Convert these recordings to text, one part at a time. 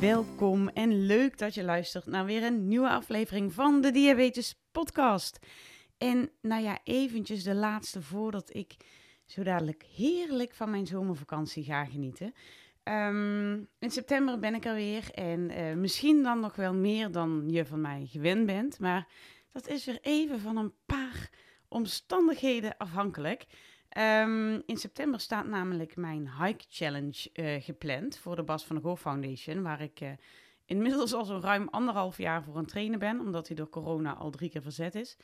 Welkom en leuk dat je luistert naar weer een nieuwe aflevering van de Diabetes Podcast. En nou ja, eventjes de laatste voordat ik zo dadelijk heerlijk van mijn zomervakantie ga genieten. Ehm, in september ben ik er weer en eh, misschien dan nog wel meer dan je van mij gewend bent. Maar dat is weer even van een paar omstandigheden afhankelijk. Ehm, in september staat namelijk mijn Hike Challenge uh, gepland voor de Bas van de Go Foundation, waar ik uh, inmiddels al zo'n ruim anderhalf jaar voor aan trainen ben, omdat hij door corona al drie keer verzet is.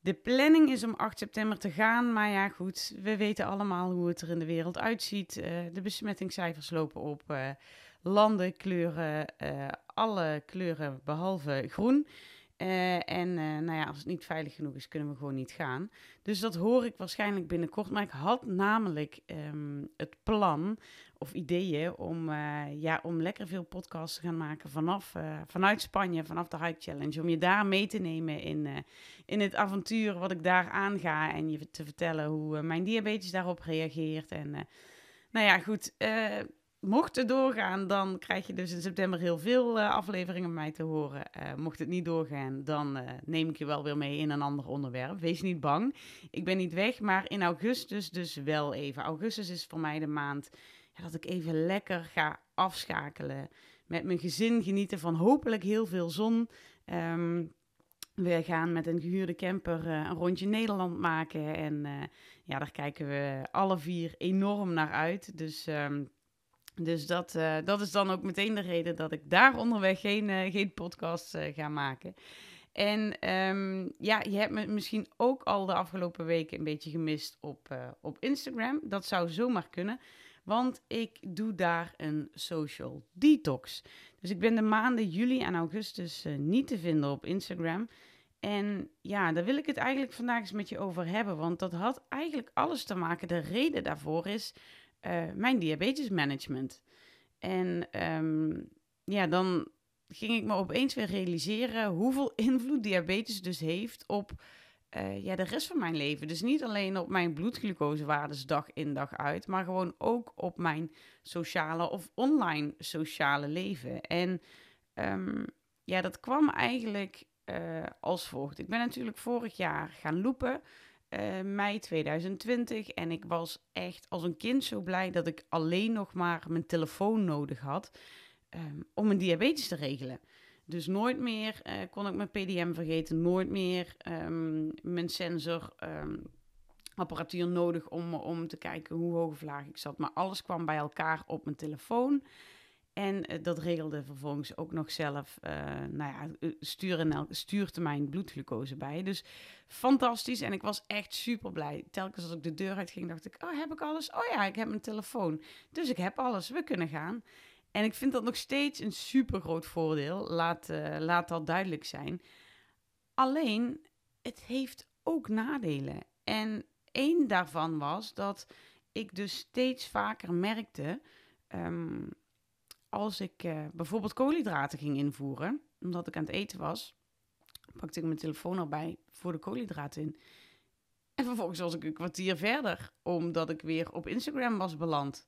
De planning is om 8 september te gaan, maar ja goed, we weten allemaal hoe het er in de wereld uitziet. Uh, de besmettingscijfers lopen op, landen, kleuren, alle kleuren behalve groen. Uh, en uh, nou ja, als het niet veilig genoeg is, kunnen we gewoon niet gaan. Dus dat hoor ik waarschijnlijk binnenkort. Maar ik had namelijk um, het plan of ideeën om, uh, ja, om lekker veel podcasts te gaan maken vanaf, vanuit Spanje, vanaf de Hike Challenge. Om je daar mee te nemen in, in het avontuur wat ik daar aanga. En je te vertellen hoe mijn diabetes daarop reageert. En nou ja, goed mocht het doorgaan, dan krijg je dus in september heel veel uh, afleveringen van mij te horen. Uh, mocht het niet doorgaan, dan uh, neem ik je wel weer mee in een ander onderwerp. Wees niet bang. Ik ben niet weg, maar in augustus dus wel even. Augustus is voor mij de maand ja, dat ik even lekker ga afschakelen. Met mijn gezin genieten van hopelijk heel veel zon. Um, we gaan met een gehuurde camper een rondje Nederland maken. En ja, daar kijken we alle vier enorm naar uit. Dus... Um, dus dat, uh, dat is dan ook meteen de reden dat ik daar onderweg geen, uh, geen podcast uh, ga maken. En um, ja, je hebt me misschien ook al de afgelopen weken een beetje gemist op, op Instagram. Dat zou zomaar kunnen, want ik doe daar een social detox. Dus ik ben de maanden juli en augustus niet te vinden op Instagram. En ja, daar wil ik het eigenlijk vandaag eens met je over hebben, want dat had eigenlijk alles te maken. De reden daarvoor is uh, mijn diabetesmanagement. En um, ja, dan ging ik me opeens weer realiseren hoeveel invloed diabetes dus heeft op uh, ja, de rest van mijn leven. Dus niet alleen op mijn bloedglucosewaardes dag in dag uit, maar gewoon ook op mijn sociale of online sociale leven. En um, ja, dat kwam eigenlijk uh, als volgt. Ik ben natuurlijk vorig jaar gaan lopen. Uh, mei 2020. En ik was echt als een kind zo blij dat ik alleen nog maar mijn telefoon nodig had um, om mijn diabetes te regelen. Dus nooit meer uh, kon ik mijn PDM vergeten, nooit meer um, mijn sensor. Um, apparatuur nodig om, om te kijken hoe hoog of laag ik zat. Maar alles kwam bij elkaar op mijn telefoon. En uh, dat regelde vervolgens ook nog zelf, uh, nou ja, eh, stuurtermijn bloedglucose bij. Dus fantastisch. En ik was echt super blij. Telkens als ik de deur uit ging, dacht ik: Oh, heb ik alles? Oh ja, ik heb mijn telefoon. Dus ik heb alles. We kunnen gaan. En ik vind dat nog steeds een super groot voordeel. Laat, uh, laat dat duidelijk zijn. Alleen, het heeft ook nadelen. En één daarvan was dat ik dus steeds vaker merkte. Um, als ik uh, bijvoorbeeld koolhydraten ging invoeren, omdat ik aan het eten was, pakte ik mijn telefoon erbij voor de koolhydraten in. En vervolgens was ik een kwartier verder, omdat ik weer op Instagram was beland.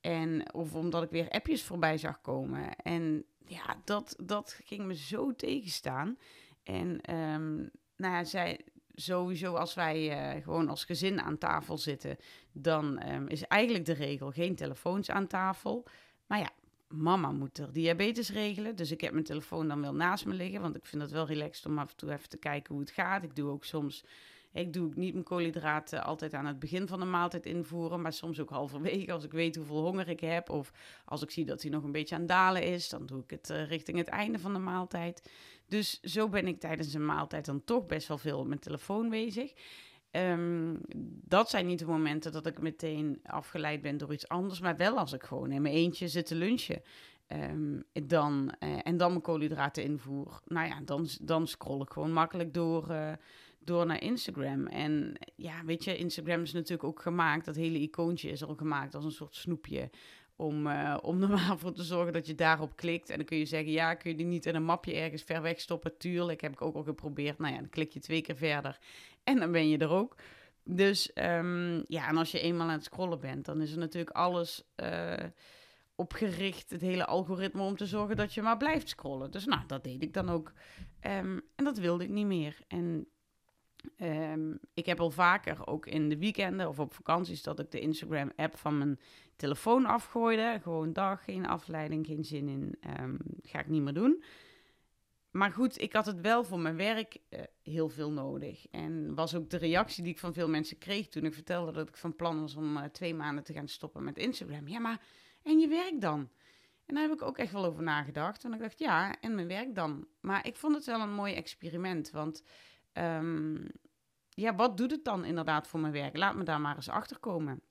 En, of omdat ik weer appjes voorbij zag komen. En ja, dat, dat ging me zo tegenstaan. En um, nou ja, zij, sowieso als wij uh, gewoon als gezin aan tafel zitten, dan um, is eigenlijk de regel geen telefoons aan tafel. Maar ja, mama moet er diabetes regelen. Dus ik heb mijn telefoon dan wel naast me liggen. Want ik vind het wel relaxed om af en toe even te kijken hoe het gaat. Ik doe ook soms. Ik doe niet mijn koolhydraten altijd aan het begin van de maaltijd invoeren. Maar soms ook halverwege als ik weet hoeveel honger ik heb. Of als ik zie dat hij nog een beetje aan het dalen is. Dan doe ik het uh, richting het einde van de maaltijd. Dus zo ben ik tijdens een maaltijd dan toch best wel veel op mijn telefoon bezig. Um, dat zijn niet de momenten dat ik meteen afgeleid ben door iets anders, maar wel als ik gewoon in mijn eentje zit te lunchen. ehm, dan, eh, en dan mijn koolhydraten invoer. Nou ja, dan, dan scroll ik gewoon makkelijk door, uh, door naar Instagram. En ja, weet je, Instagram is natuurlijk ook gemaakt, dat hele icoontje is al gemaakt als een soort snoepje. Om, uh, om er voor te zorgen dat je daarop klikt. En dan kun je zeggen, ja, kun je die niet in een mapje ergens ver weg stoppen? Tuurlijk, heb ik ook al geprobeerd. Nou ja, dan klik je twee keer verder en dan ben je er ook. Dus um, ja, en als je eenmaal aan het scrollen bent, dan is er natuurlijk alles uh, opgericht, het hele algoritme, om te zorgen dat je maar blijft scrollen. Dus nou, dat deed ik dan ook. Um, en dat wilde ik niet meer. En um, ik heb al vaker, ook in de weekenden of op vakanties, dat ik de Instagram-app van mijn telefoon afgooide. Gewoon dag, geen afleiding, geen zin in. ga ik niet meer doen maar goed, ik had het wel voor mijn werk uh, heel veel nodig. En was ook de reactie die ik van veel mensen kreeg toen ik vertelde dat ik van plan was om uh, twee maanden te gaan stoppen met Instagram. Ja, maar en je werk dan? En daar heb ik ook echt wel over nagedacht. Want ik dacht, ja, en mijn werk dan? Maar ik vond het wel een mooi experiment. Want um, ja, wat doet het dan inderdaad voor mijn werk? Laat me daar maar eens achter komen.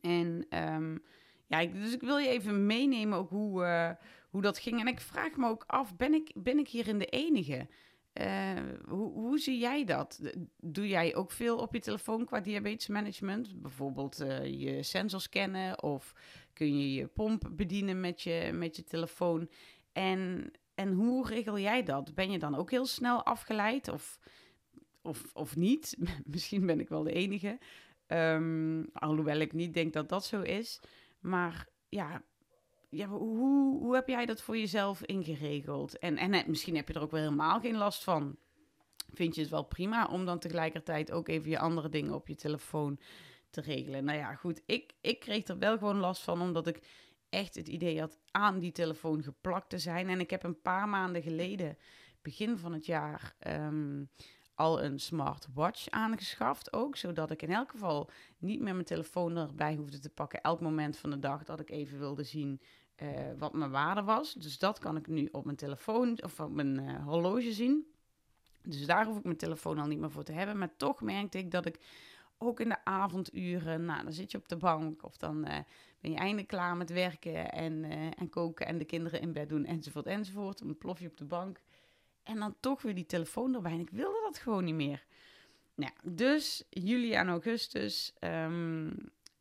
En um, ja, dus ik wil je even meenemen ook hoe, uh, hoe dat ging. En ik vraag me ook af, ben ik, ben ik hierin de enige? Uh, hoe, hoe zie jij dat? Doe jij ook veel op je telefoon qua diabetesmanagement? Bijvoorbeeld uh, je sensor scannen of kun je je pomp bedienen met je, met je telefoon? En, en hoe regel jij dat? Ben je dan ook heel snel afgeleid of, of, of niet? Misschien ben ik wel de enige. Um, alhoewel ik niet denk dat dat zo is. Maar ja, ja hoe, hoe heb jij dat voor jezelf ingeregeld? En, en misschien heb je er ook wel helemaal geen last van. Vind je het wel prima om dan tegelijkertijd ook even je andere dingen op je telefoon te regelen? Nou ja, goed, ik, ik kreeg er wel gewoon last van, omdat ik echt het idee had aan die telefoon geplakt te zijn. En ik heb een paar maanden geleden, begin van het jaar, um, al een smartwatch aangeschaft ook, zodat ik in elk geval niet meer mijn telefoon erbij hoefde te pakken elk moment van de dag dat ik even wilde zien uh, wat mijn waarde was. Dus dat kan ik nu op mijn telefoon of op mijn uh, horloge zien. Dus daar hoef ik mijn telefoon al niet meer voor te hebben. Maar toch merkte ik dat ik ook in de avonduren, nou, dan zit je op de bank of dan uh, ben je eindelijk klaar met werken en, en koken en de kinderen in bed doen enzovoort enzovoort. Dan plof je op de bank en dan toch weer die telefoon erbij. En ik wilde dat gewoon niet meer. Nou, dus juli en augustus um,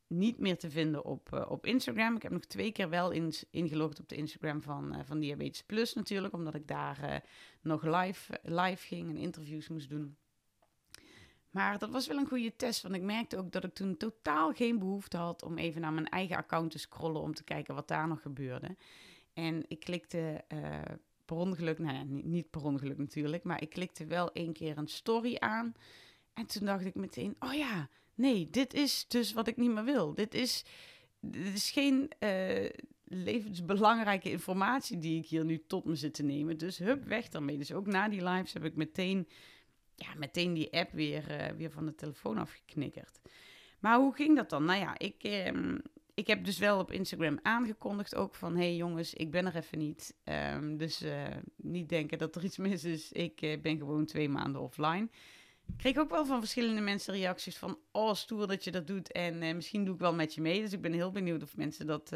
niet meer te vinden op, uh, op Instagram. Ik heb nog twee keer wel in, ingelogd op de Instagram van, uh, van Diabetes Plus natuurlijk. Omdat ik daar nog live, live ging en interviews moest doen. Maar dat was wel een goede test, want ik merkte ook dat ik toen totaal geen behoefte had om even naar mijn eigen account te scrollen om te kijken wat daar nog gebeurde. En ik klikte per ongeluk, nou ja, niet, per ongeluk natuurlijk, maar ik klikte wel één keer een story aan. En toen dacht ik meteen, oh ja, nee, dit is dus wat ik niet meer wil. Dit is, dit is geen uh, levensbelangrijke informatie die ik hier nu tot me zit te nemen. Dus hup, weg daarmee. Dus ook na die lives heb ik meteen, ja, meteen die app weer, uh, weer van de telefoon afgeknikkerd. Maar hoe ging dat dan? Nou ja, ik, um, ik heb dus wel op Instagram aangekondigd ook van... hé hey jongens, ik ben er even niet. Um, dus uh, niet denken dat er iets mis is. Ik uh, ben gewoon twee maanden offline. Ik kreeg ook wel van verschillende mensen reacties van... oh, stoer dat je dat doet en misschien doe ik wel met je mee. Dus ik ben heel benieuwd of mensen dat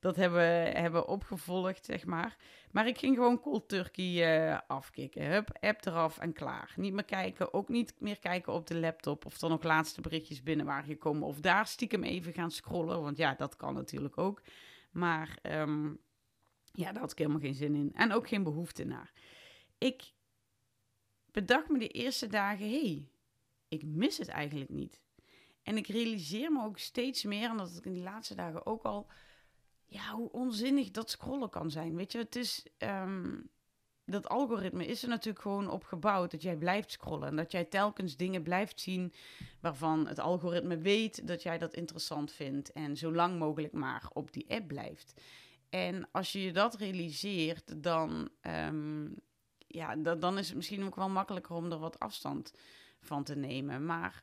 dat hebben, hebben opgevolgd, zeg maar. Maar ik ging gewoon cold turkey uh, afkicken. Hup, app eraf en klaar. Niet meer kijken, ook niet meer kijken op de laptop of er nog laatste berichtjes binnen waren gekomen. Of daar stiekem even gaan scrollen, want ja, dat kan natuurlijk ook. Maar um, ja, daar had ik helemaal geen zin in. En ook geen behoefte naar. Ik bedacht me de eerste dagen, hé, hey, ik mis het eigenlijk niet. En ik realiseer me ook steeds meer, en dat ik in die laatste dagen ook al ja, hoe onzinnig dat scrollen kan zijn. Weet je, het is. Um, dat algoritme is er natuurlijk gewoon op gebouwd dat jij blijft scrollen. En dat jij telkens dingen blijft zien waarvan het algoritme weet dat jij dat interessant vindt. En zo lang mogelijk maar op die app blijft. En als je je dat realiseert, dan, um, ja, dan is het misschien ook wel makkelijker om er wat afstand van te nemen. Maar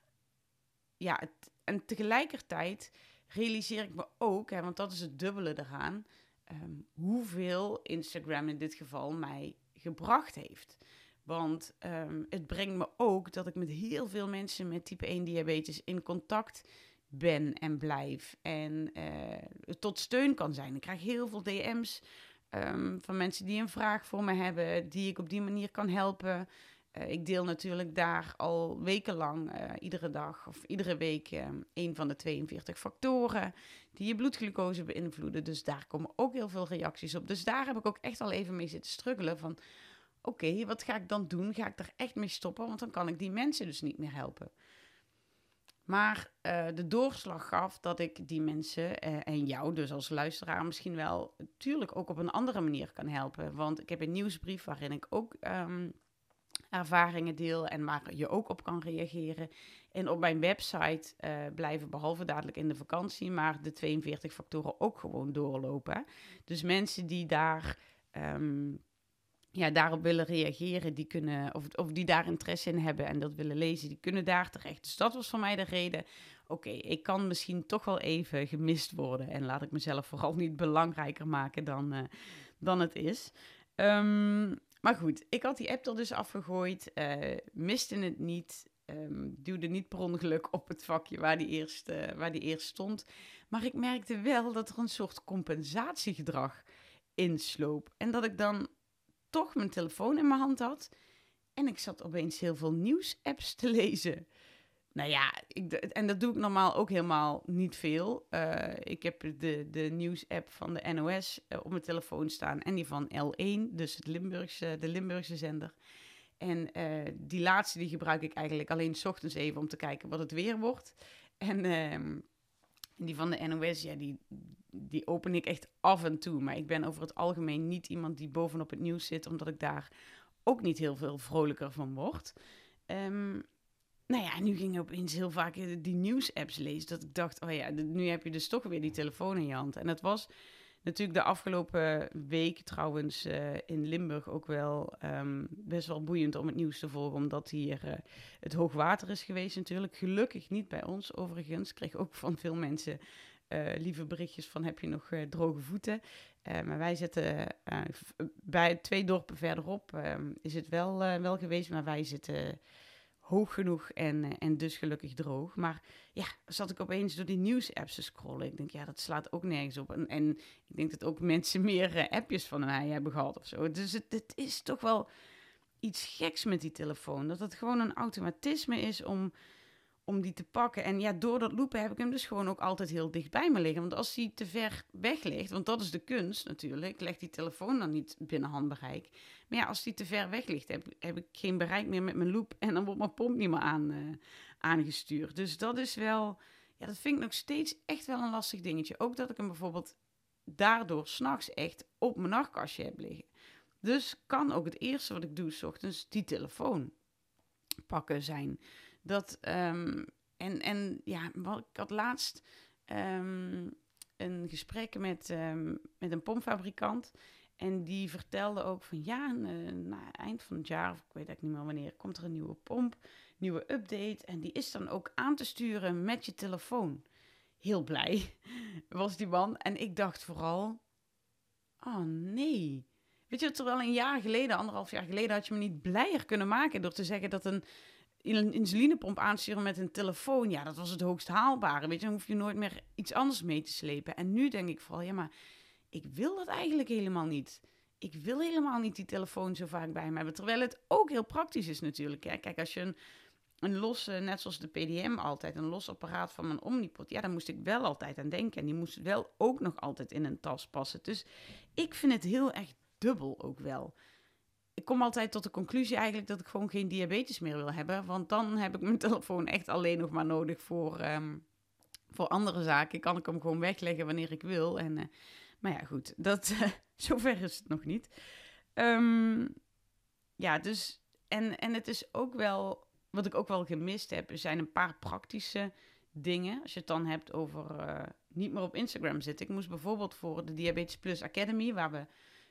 ja, en tegelijkertijd realiseer ik me ook, hè, want dat is het dubbele eraan, um, hoeveel Instagram in dit geval mij gebracht heeft. Want um, het brengt me ook dat ik met heel veel mensen met type 1 diabetes in contact ben en blijf. En uh, tot steun kan zijn. Ik krijg heel veel DM's um, van mensen die een vraag voor me hebben, die ik op die manier kan helpen. Uh, ik deel natuurlijk daar al wekenlang, uh, iedere dag of iedere week, um, een van de 42 factoren die je bloedglucose beïnvloeden. Dus daar komen ook heel veel reacties op. Dus daar heb ik ook echt al even mee zitten struggelen van... Oké, wat ga ik dan doen? Ga ik er echt mee stoppen? Want dan kan ik die mensen dus niet meer helpen. Maar de doorslag gaf dat ik die mensen en jou dus als luisteraar misschien wel natuurlijk ook op een andere manier kan helpen. Want ik heb een nieuwsbrief waarin ik ook um, ervaringen deel en waar je ook op kan reageren. En op mijn website uh, blijven behalve dadelijk in de vakantie, maar de 42 factoren ook gewoon doorlopen. Dus mensen die daar um, ja, daarop willen reageren, die kunnen, of, of die daar interesse in hebben en dat willen lezen, die kunnen daar terecht. Dus dat was voor mij de reden. Oké, ik kan misschien toch wel even gemist worden. En laat ik mezelf vooral niet belangrijker maken dan, uh, dan het is. Um, maar goed, ik had die app er dus afgegooid, uh, miste het niet, um, duwde niet per ongeluk op het vakje waar die, eerst, waar die eerst stond. Maar ik merkte wel dat er een soort compensatiegedrag insloop. En dat ik dan toch mijn telefoon in mijn hand had. En ik zat opeens heel veel nieuws-apps te lezen. Nou ja, ik, en dat doe ik normaal ook helemaal niet veel. Uh, ik heb de, de nieuws-app van de NOS uh, op mijn telefoon staan en die van L1, dus het Limburgse, de Limburgse zender. En uh, die laatste die gebruik ik eigenlijk alleen s ochtends even om te kijken wat het weer wordt. En ehm, die van de NOS, ja, die, die open ik echt af en toe. Maar ik ben over het algemeen niet iemand die bovenop het nieuws zit, omdat ik daar ook niet heel veel vrolijker van word. Um, nou ja, nu ging ik opeens heel vaak die nieuws-apps lezen. Dat ik dacht, oh ja, nu heb je dus toch weer die telefoon in je hand. En het was natuurlijk de afgelopen week trouwens uh, in Limburg ook wel um, best wel boeiend om het nieuws te volgen. Omdat hier uh, het hoogwater is geweest natuurlijk. Gelukkig niet bij ons overigens. Ik kreeg ook van veel mensen lieve berichtjes van heb je nog droge voeten. maar wij zitten bij twee dorpen verderop ehm, is het wel, wel geweest. Maar wij zitten hoog genoeg en, eh, en dus gelukkig droog. Maar ja, zat ik opeens door die nieuws-apps te scrollen. Ik denk, ja, dat slaat ook nergens op. En, en ik denk dat ook mensen meer uh, appjes van mij hebben gehad of zo. Dus het, het is toch wel iets geks met die telefoon. Dat het gewoon een automatisme is om om die te pakken. En ja, door dat lopen heb ik hem dus gewoon ook altijd heel dicht bij me liggen. Want als hij te ver weg ligt, want dat is de kunst natuurlijk, ik leg die telefoon dan niet binnen handbereik. Maar ja, als die te ver weg ligt, heb, heb ik geen bereik meer met mijn loop en dan wordt mijn pomp niet meer aan, uh, aangestuurd. Dus dat is wel, ja, dat vind ik nog steeds echt wel een lastig dingetje. Ook dat ik hem bijvoorbeeld daardoor s'nachts echt op mijn nachtkastje heb liggen. Dus kan ook het eerste wat ik doe, s ochtends, die telefoon pakken zijn. Dat, um, en, en ja, wat, ik had laatst um, een gesprek met, um, met een pompfabrikant. En die vertelde ook van ja, uh, na eind van het jaar, of ik weet eigenlijk niet meer wanneer, komt er een nieuwe pomp, nieuwe update. En die is dan ook aan te sturen met je telefoon. Heel blij was die man. En ik dacht vooral, oh nee. Weet je, terwijl een jaar geleden, anderhalf jaar geleden, had je me niet blijer kunnen maken door te zeggen dat een insulinepomp aansturen met een telefoon, ja, dat was het hoogst haalbare. Weet je, dan hoef je nooit meer iets anders mee te slepen. En nu denk ik vooral, ja, maar ik wil dat eigenlijk helemaal niet. Ik wil helemaal niet die telefoon zo vaak bij me hebben. Terwijl het ook heel praktisch is natuurlijk. Hè. Kijk, als je een, een losse, net zoals de PDM altijd, een los apparaat van mijn Omnipod, ja, daar moest ik wel altijd aan denken. En die moest wel ook nog altijd in een tas passen. Dus ik vind het heel erg dubbel ook wel ik kom altijd tot de conclusie eigenlijk dat ik gewoon geen diabetes meer wil hebben. Want dan heb ik mijn telefoon echt alleen nog maar nodig voor, um, voor andere zaken. Kan ik hem gewoon wegleggen wanneer ik wil. En, uh, maar ja, goed, dat, uh, zover is het nog niet. Um, ja, dus, en, en het is ook wel, wat ik ook wel gemist heb, er zijn een paar praktische dingen. Als je het dan hebt over uh, niet meer op Instagram zitten. Ik moest bijvoorbeeld voor de Diabetes Plus Academy, waar we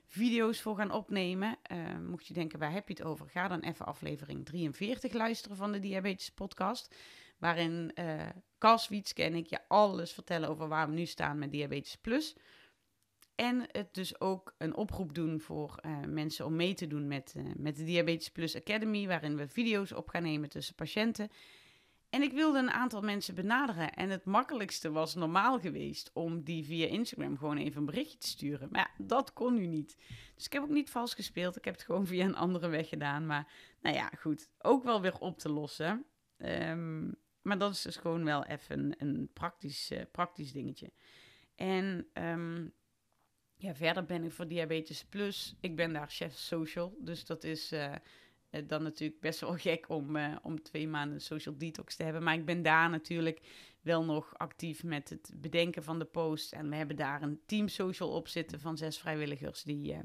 video's voor gaan opnemen. Uh, mocht je denken, waar heb je het over? Ga dan even aflevering 43 luisteren van de Diabetes Podcast. Waarin uh, Cas Wietske en ik je alles vertellen over waar we nu staan met Diabetes Plus. En het dus ook een oproep doen voor uh, mensen om mee te doen met, met de Diabetes Plus Academy. Waarin we video's op gaan nemen tussen patiënten. En ik wilde een aantal mensen benaderen. En het makkelijkste was normaal geweest om die via Instagram gewoon even een berichtje te sturen. Maar ja, dat kon nu niet. Dus ik heb ook niet vals gespeeld. Ik heb het gewoon via een andere weg gedaan. Maar nou ja, goed. Ook wel weer op te lossen. Ehm, maar dat is dus gewoon wel even een, praktisch, uh, praktisch dingetje. En um, ja, verder ben ik voor Diabetes Plus. Ik ben daar chef social. Dus dat is uh, dan natuurlijk best wel gek om, uh, om twee maanden social detox te hebben. Maar ik ben daar natuurlijk wel nog actief met het bedenken van de post. En we hebben daar een team social op zitten van zes vrijwilligers die, uh,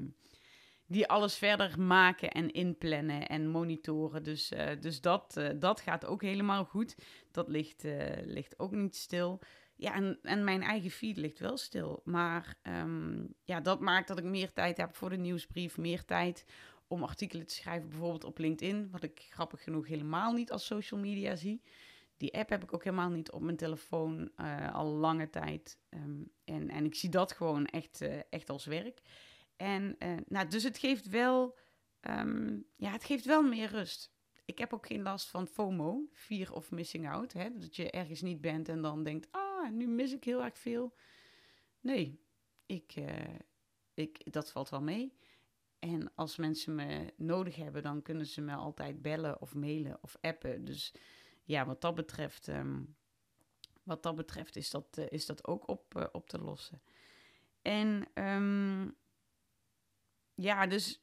die alles verder maken en inplannen en monitoren. Dus, dus dat, dat gaat ook helemaal goed. Dat ligt, ligt ook niet stil. Ja, en, en mijn eigen feed ligt wel stil. Maar um, ja, dat maakt dat ik meer tijd heb voor de nieuwsbrief, meer tijd om artikelen te schrijven, bijvoorbeeld op LinkedIn, wat ik grappig genoeg helemaal niet als social media zie. Die app heb ik ook helemaal niet op mijn telefoon uh, al lange tijd. Um, en, en ik zie dat gewoon echt, uh, echt als werk. En uh, nou, dus het geeft wel, um, ja, het geeft wel meer rust. Ik heb ook geen last van FOMO, fear of missing out. Hè? Dat je ergens niet bent en dan denkt, ah, nu mis ik heel erg veel. Nee, ik, ik, dat valt wel mee. En als mensen me nodig hebben, dan kunnen ze me altijd bellen of mailen of appen. Dus ja, wat dat betreft, um, wat dat betreft is, dat, uh, is dat ook op, uh, op te lossen. En um, ja, dus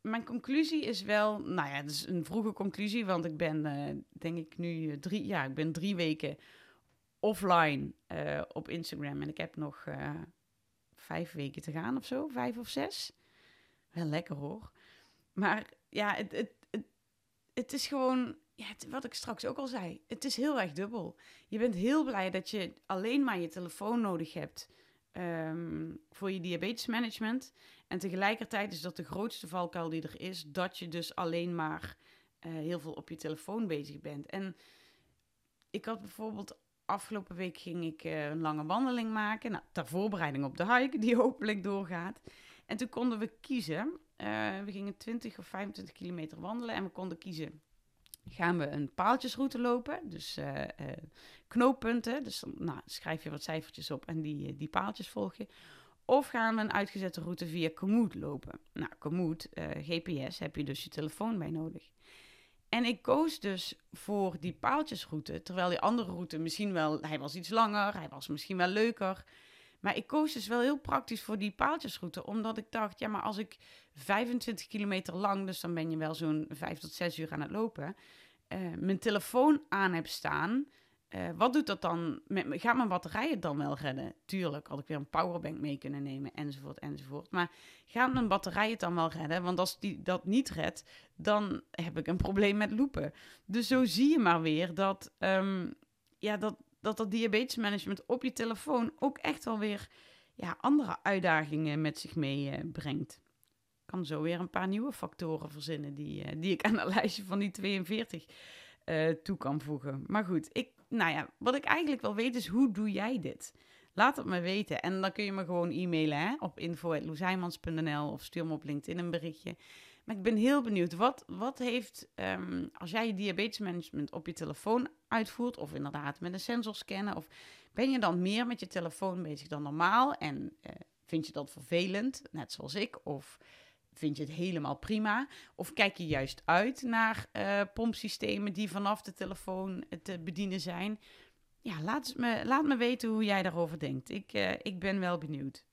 mijn conclusie is wel, nou ja, het is een vroege conclusie, want ik ben, uh, denk ik nu drie, ja, ik ben drie weken offline op Instagram en ik heb nog vijf weken te gaan of zo, vijf of zes. Wel lekker hoor. Maar ja, het, het, het, is gewoon, ja, wat ik straks ook al zei, het is heel erg dubbel. Je bent heel blij dat je alleen maar je telefoon nodig hebt um, voor je diabetesmanagement. En tegelijkertijd is dat de grootste valkuil die er is, dat je dus alleen maar uh, heel veel op je telefoon bezig bent. En ik had bijvoorbeeld afgelopen week ging ik uh, een lange wandeling maken. Nou, ter voorbereiding op de hike, die hopelijk doorgaat. En toen konden we kiezen. Uh, we gingen 20 of 25 kilometer wandelen en we konden kiezen. Gaan we een paaltjesroute lopen, dus uh, uh, knooppunten. Dus nou, schrijf je wat cijfertjes op en die, die paaltjes volg je. Of gaan we een uitgezette route via Komoot lopen. Nou, Komoot, GPS, heb je dus je telefoon bij nodig. En ik koos dus voor die paaltjesroute, terwijl die andere route misschien wel, hij was iets langer, hij was misschien wel leuker. Maar ik koos dus wel heel praktisch voor die paaltjesroute, omdat ik dacht, ja, maar als ik 25 kilometer lang, dus dan ben je wel zo'n 5 tot 6 uur aan het lopen, uh, mijn telefoon aan heb staan, uh, wat doet dat dan? Met, gaat mijn batterij het dan wel redden? Tuurlijk, had ik weer een powerbank mee kunnen nemen, enzovoort, enzovoort. Maar gaat mijn batterij het dan wel redden? Want als die dat niet redt, dan heb ik een probleem met lopen. Dus zo zie je maar weer dat, um, ja, dat, dat dat diabetesmanagement op je telefoon ook echt wel weer ja, andere uitdagingen met zich meebrengt. Uh, ik kan zo weer een paar nieuwe factoren verzinnen die, uh, die ik aan een lijstje van die 42 uh, toe kan voegen. Maar goed, ik, nou ja, wat ik eigenlijk wel weet is, hoe doe jij dit? Laat het me weten. En dan kun je me gewoon e-mailen hè, op info.loesheimans.nl of stuur me op LinkedIn een berichtje. Ik ben heel benieuwd, wat, wat heeft, um, als jij je diabetesmanagement op je telefoon uitvoert, of inderdaad met een sensor scannen, of ben je dan meer met je telefoon bezig dan normaal en uh, vind je dat vervelend, net zoals ik, of vind je het helemaal prima, of kijk je juist uit naar uh, pompsystemen die vanaf de telefoon te bedienen zijn? Ja, laat me, laat me weten hoe jij daarover denkt. Ik, uh, ik ben wel benieuwd.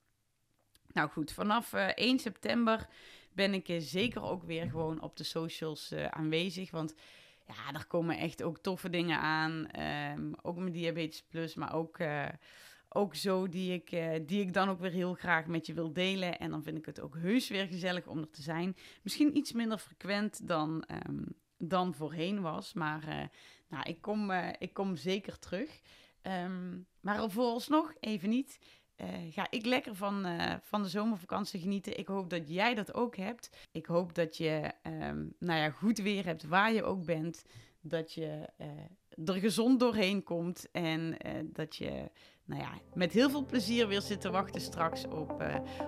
Nou goed, vanaf 1 september ben ik zeker ook weer gewoon op de socials uh, aanwezig. Want ja, er komen echt ook toffe dingen aan. Um, ook met Diabetes Plus, maar ook, uh, ook zo die ik, die ik dan ook weer heel graag met je wil delen. En dan vind ik het ook heus weer gezellig om er te zijn. Misschien iets minder frequent dan, um, dan voorheen was. Maar nou, ik, kom, ik kom zeker terug. Um, maar vooralsnog even niet uh, ga ik lekker van, uh, van de zomervakantie genieten. Ik hoop dat jij dat ook hebt. Ik hoop dat je um, nou ja, goed weer hebt waar je ook bent. Dat je uh, er gezond doorheen komt. En dat je nou ja, met heel veel plezier weer zit te wachten straks op,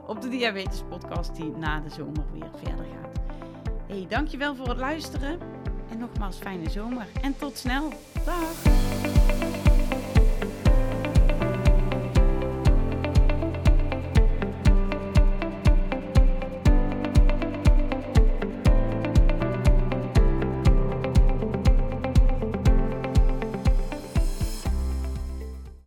op de Diabetes Podcast die na de zomer weer verder gaat. Hey, dankjewel voor het luisteren. En nogmaals, fijne zomer. En tot snel. Dag!